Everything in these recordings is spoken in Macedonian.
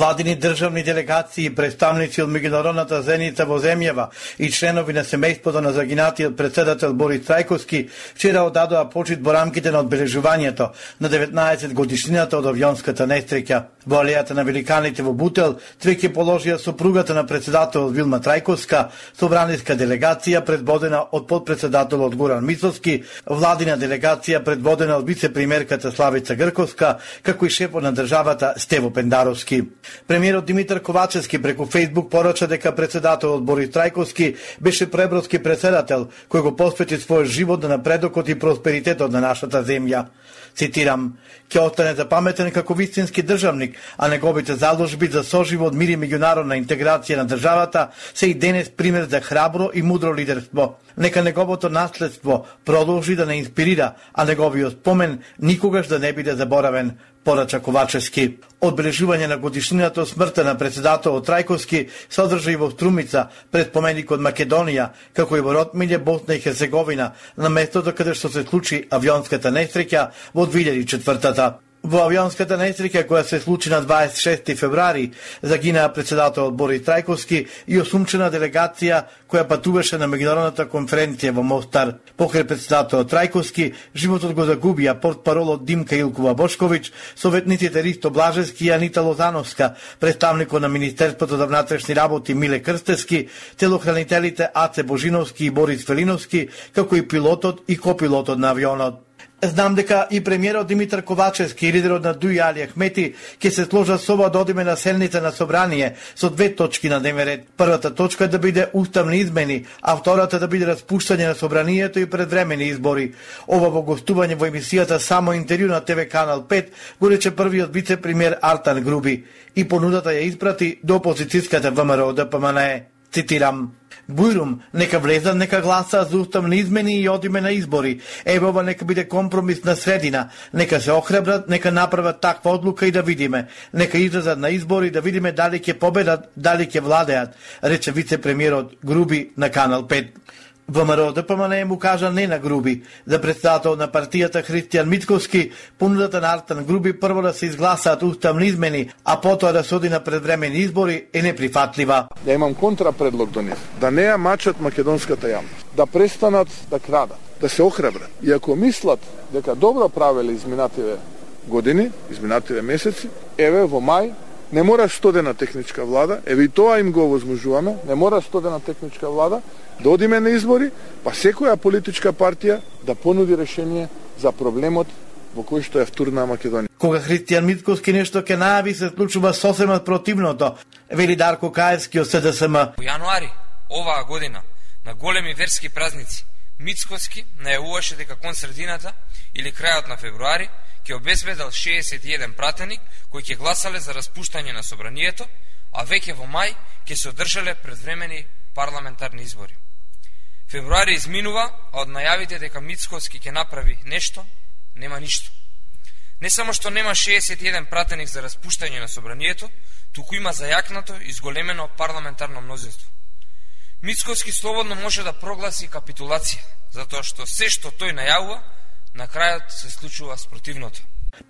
Владини државни делегации и представници од меѓународната зеница во земјава и членови на семејството на загинатиот председател Борис Трајковски вчера одадоа почит во рамките на одбележувањето на 19 годишнината од авионската нестреќа. Во алејата на великаните во Бутел твеќе положија сопругата на председателот Вилма Трајковска, собраниска делегација предводена од подпредседателот Горан Мицовски, владина делегација предводена од вице-премиерката Славица Грковска, како и шефот на државата Стево Пендаровски. Премиерот Димитар Ковачевски преку Фейсбук порача дека председателот Борис Трајковски беше пребродски председател кој го посвети својот живот на напредокот и просперитетот на нашата земја. Цитирам, ќе остане запаметен како вистински државник, а неговите заложби за соживот, мир и меѓународна интеграција на државата се и денес пример за храбро и мудро лидерство. Нека неговото наследство продолжи да не инспирира, а неговиот спомен никогаш да не биде заборавен, порача Ковачевски. Одбележување на годишнината смртта на председателот Трајковски се одржа и во Струмица, пред поменикот Македонија, како и во Ротмиле, Босна и Херцеговина, на местото каде што се случи авионската несреќа во 2004 Во авионската несреќа која се случи на 26 февруари, загинаа председателот Борис Трајковски и осумчена делегација која патуваше на меѓународната конференција во Мостар. Покрај председателот Трајковски, животот го загубија портпаролот Димка Илкова Бошковиќ, советниците Ристо Блажевски и Анита Лозановска, представникот на Министерството за внатрешни работи Миле Крстески, телохранителите Аце Божиновски и Борис Фелиновски, како и пилотот и копилотот на авионот. Знам дека и премиерот Димитар Ковачевски и лидерот на Дуј Али Ахмети ќе се сложат со ова да одиме на селница на собрание со две точки на дневен ред. Првата точка е да биде уставни измени, а втората да биде распуштање на собранието и предвремени избори. Ова во гостување во емисијата Само интервју на ТВ Канал 5 го рече првиот вице-премиер Артан Груби и понудата ја испрати до опозицијската ВМРО да ДПМНЕ. Цитирам, Бујрум, нека влезат, нека гласа за уставни измени и одиме на избори. Еве ова нека биде компромис на средина. Нека се охрабрат, нека направат таква одлука и да видиме. Нека излезат на избори да видиме дали ќе победат, дали ќе владеат, рече вице-премиерот Груби на Канал 5. ВМРО ДПМН му кажа не на Груби. За председател на партијата Христијан Митковски, понудата на Артан Груби прво да се изгласаат уставни измени, а потоа да се оди на предвремени избори е неприфатлива. Ја имам контрапредлог до нив. Да не ја мачат македонската јавност. Да престанат да крадат. Да се охрабрат. И ако мислат дека добро правеле изминативе години, изминативе месеци, еве во мај не мора стодена техничка влада, еве и тоа им го возможуваме, не мора стодена техничка влада, да одиме на избори, па секоја политичка партија да понуди решение за проблемот во кој што е втурна Македонија. Кога Христијан Митковски нешто ке најави се случува сосема противното, вели Дарко Каевски од СДСМ. Во јануари оваа година на големи верски празници Мицковски најавуваше дека кон средината или крајот на февруари ќе обезбедал 61 пратеник кои ќе гласале за распуштање на собранието, а веќе во мај ќе се одржале предвремени парламентарни избори. Февруари изминува, а од најавите дека Мицковски ќе направи нешто, нема ништо. Не само што нема 61 пратеник за распуштање на собранието, туку има зајакнато и зголемено парламентарно мнозинство. Мицковски слободно може да прогласи капитулација, затоа што се што тој најавува, на крајот се случува спротивното.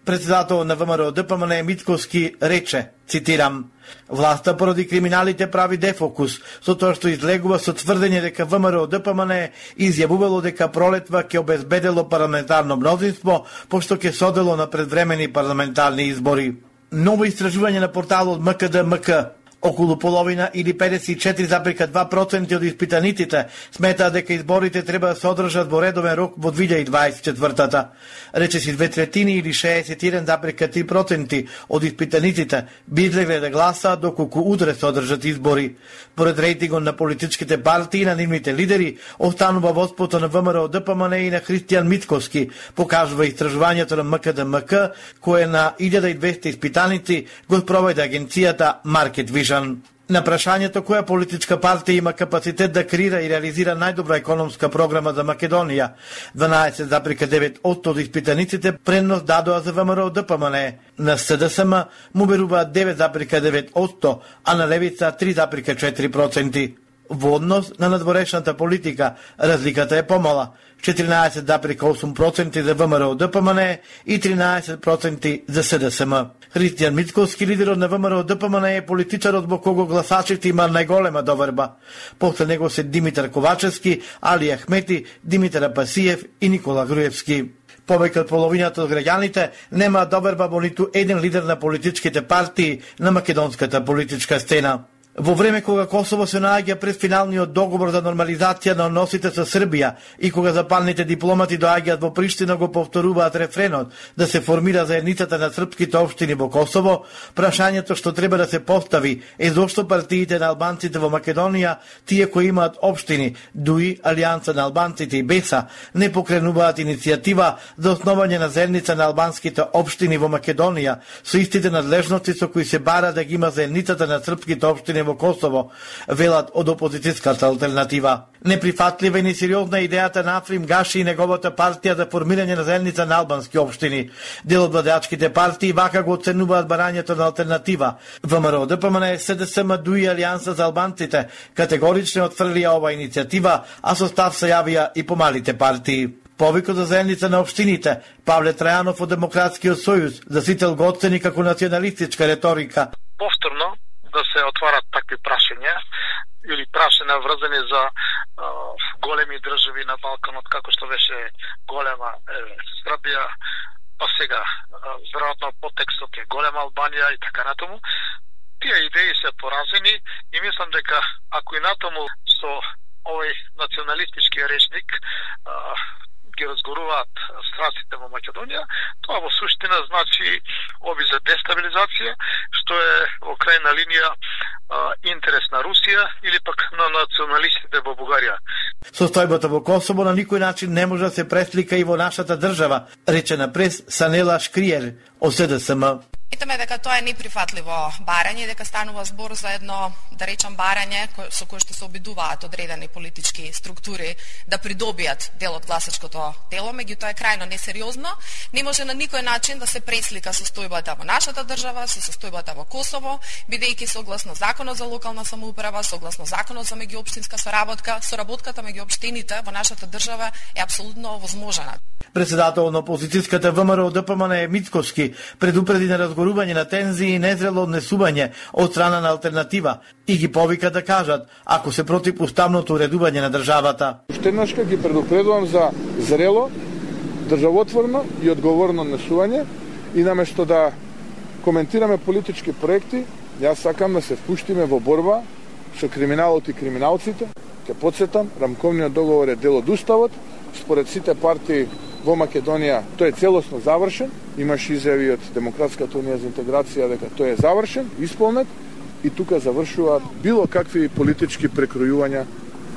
Председател на ВМРО ДПМН Митковски рече, цитирам, Власта поради криминалите прави дефокус, со тоа што излегува со тврдење дека ВМРО ДПМН изјавувало дека пролетва ќе обезбедело парламентарно мнозинство, пошто ќе содело на предвремени парламентарни избори. Ново истражување на порталот МКД МК Околу половина или 54,2% од испитаниците сметаат дека изборите треба да се одржат во редовен рок во 2024-та. Рече си две третини или 61,3% од испитаниците би излегле да гласаат доколку утре се одржат избори. Поред рейтингот на политичките партии на нивните лидери, останува воспото на ВМРО ДПМН и на Христијан Митковски, покажува истражувањето на МКДМК, кое на 1200 испитаници го спроведе агенцијата Market Vision. Грижан. На прашањето која политичка партија има капацитет да креира и реализира најдобра економска програма за Македонија, 12,9 од испитаниците предност дадоа за ВМРО ДПМН. На СДСМ му беруваат 9,9 а на Левица 3,4%. Во однос на надворешната политика, разликата е помала. 14,8% за ВМРО ДПМН и 13% за СДСМ. Христијан Мицковски, лидерот на ВМРО ДПМН е политичарот во кого гласачите има најголема доверба. После него се Димитар Ковачевски, Али Ахмети, Димитар Апасиев и Никола Груевски повеќе од половината од граѓаните нема доверба во ниту еден лидер на политичките партии на македонската политичка стена. Во време кога Косово се наоѓа пред финалниот договор за нормализација на односите со Србија и кога запалните дипломати доаѓаат во Приштина го повторуваат рефренот да се формира заедницата на српските општини во Косово, прашањето што треба да се постави е зошто партиите на албанците во Македонија, тие кои имаат општини, дуи Алијанса на албанците и БЕСА, не покренуваат иницијатива за основање на заедница на албанските општини во Македонија со истите надлежности со кои се бара да ги има заедницата на српските општини во Косово, велат од опозицијската алтернатива. Неприфатлива и несериозна идејата на Африм Гаши и неговата партија за формирање на заедница на албански општини. Дел од владеачките партии вака го оценуваат барањето на алтернатива. ВМРО ДПМН СДСМ дуи Алијанса за албанците категорично отфрлија ова иницијатива, а со став се јавија и помалите партии. Повикот за заедница на општините, Павле Трајанов од Демократскиот сојуз, за сител го оцени како националистичка реторика. Повторно, да се отварат такви прашања или прашања врзани за а, големи држави на Балканот, како што беше голема е, Србија, па сега веројатно потекстот е голема Албанија и така натаму. Тие идеи се поразени и мислам дека ако и натаму со овој националистички речник а, ги разгоруваат страстите во Македонија, тоа во суштина значи оби за дестабилизација, што е во крајна линија интерес на Русија или пак на националистите во Бугарија. Состојбата во Косово на никој начин не може да се преслика и во нашата држава, рече на прес Санела Шкриер од СДСМ. Сметаме дека тоа е неприфатливо барање и дека станува збор за едно, да речам, барање со кое што се обидуваат одредени политички структури да придобијат дел од гласачкото тело, меѓутоа е крајно несериозно. Не може на никој начин да се преслика состојбата во нашата држава со состојбата во Косово, бидејќи согласно законот за локална самоуправа, согласно законот за меѓуопштинска соработка, соработката меѓу општините во нашата држава е апсолутно возможна. Председател на опозицијската ВМРО ДПМН е Мицковски предупреди на разговор зборување на тензии и незрело однесување од страна на алтернатива и ги повика да кажат ако се против уставното уредување на државата. Уште еднаш ги предупредувам за зрело, државотворно и одговорно однесување и наместо да коментираме политички проекти, јас сакам да се впуштиме во борба со криминалот и криминалците. Ке подсетам, рамковниот договор е дел од уставот, според сите партии во Македонија тој е целосно завршен, имаш изјави од Демократската унија за интеграција дека тој е завршен, исполнет и тука завршуваат било какви политички прекројувања,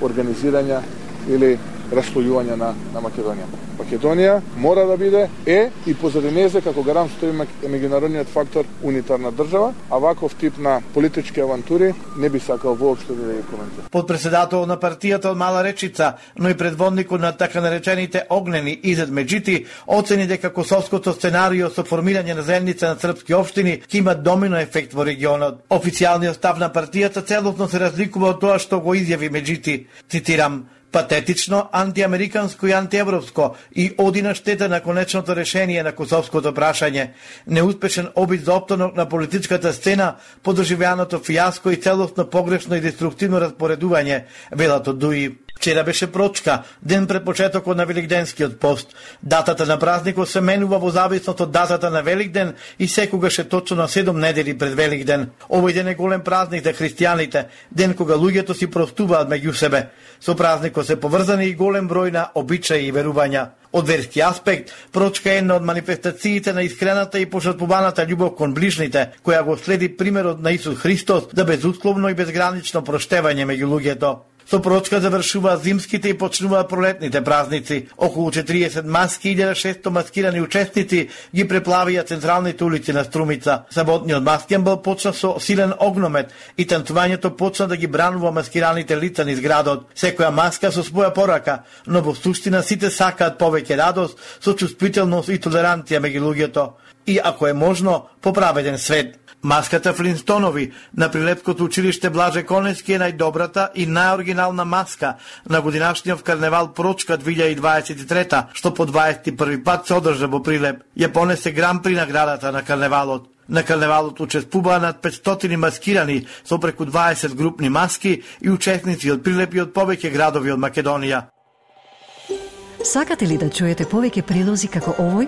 организирања или расслојување на, на Македонија. Македонија мора да биде, е и позади незе како гарант стои меѓународниот фактор унитарна држава, а ваков тип на политички авантури не би сакал воопшто да ги коментирам. Подпредседател на партијата од Мала Речица, но и предводникот на така наречените огнени Изет Меджити, оцени дека косовското сценарио со формирање на земница на српски општини ќе има домино ефект во регионот. Официјалниот став на партијата целосно се разликува од тоа што го изјави Меджити. Цитирам, патетично, антиамериканско и антиевропско и оди на штета на конечното решение на косовското прашање, неуспешен обид за оптонок на политичката сцена, подрживјаното фијаско и целосно погрешно и деструктивно распоредување, велат од Дуи. Вчера беше прочка, ден пред почетокот на Великденскиот пост. Датата на празникот се менува во зависност од датата на Великден и секогаш е точно на 7 недели пред Великден. Овој ден е голем празник за христијаните, ден кога луѓето си простуваат меѓу себе. Со празникот се поврзани и голем број на обичаи и верувања. Од верски аспект, прочка е една од манифестациите на искрената и пожртвуваната љубов кон ближните, која го следи примерот на Исус Христос за безусловно и безгранично проштевање меѓу луѓето. Со прочка завршуваат зимските и почнуваат пролетните празници. Околу 40 маски и 1600 маскирани учесници ги преплавија централните улици на Струмица. Саботниот маскенбал почна со силен огномет и танцувањето почна да ги бранува маскираните лица низ градот. Секоја маска со своја порака, но во суштина сите сакаат повеќе радост, со чувствителност и толеранција меѓу луѓето. И ако е можно, поправеден свет. Маската Флинстонови на прилепското училиште Блаже Конески е најдобрата и најоригинална маска на годинашниот карневал Прочка 2023, што по 21 пат се одржа во Прилеп. Ја понесе гран при наградата на карневалот. На карневалот учествуваа над 500 маскирани со преку 20 групни маски и учесници од Прилеп и од повеќе градови од Македонија. Сакате ли да чуете повеќе прилози како овој?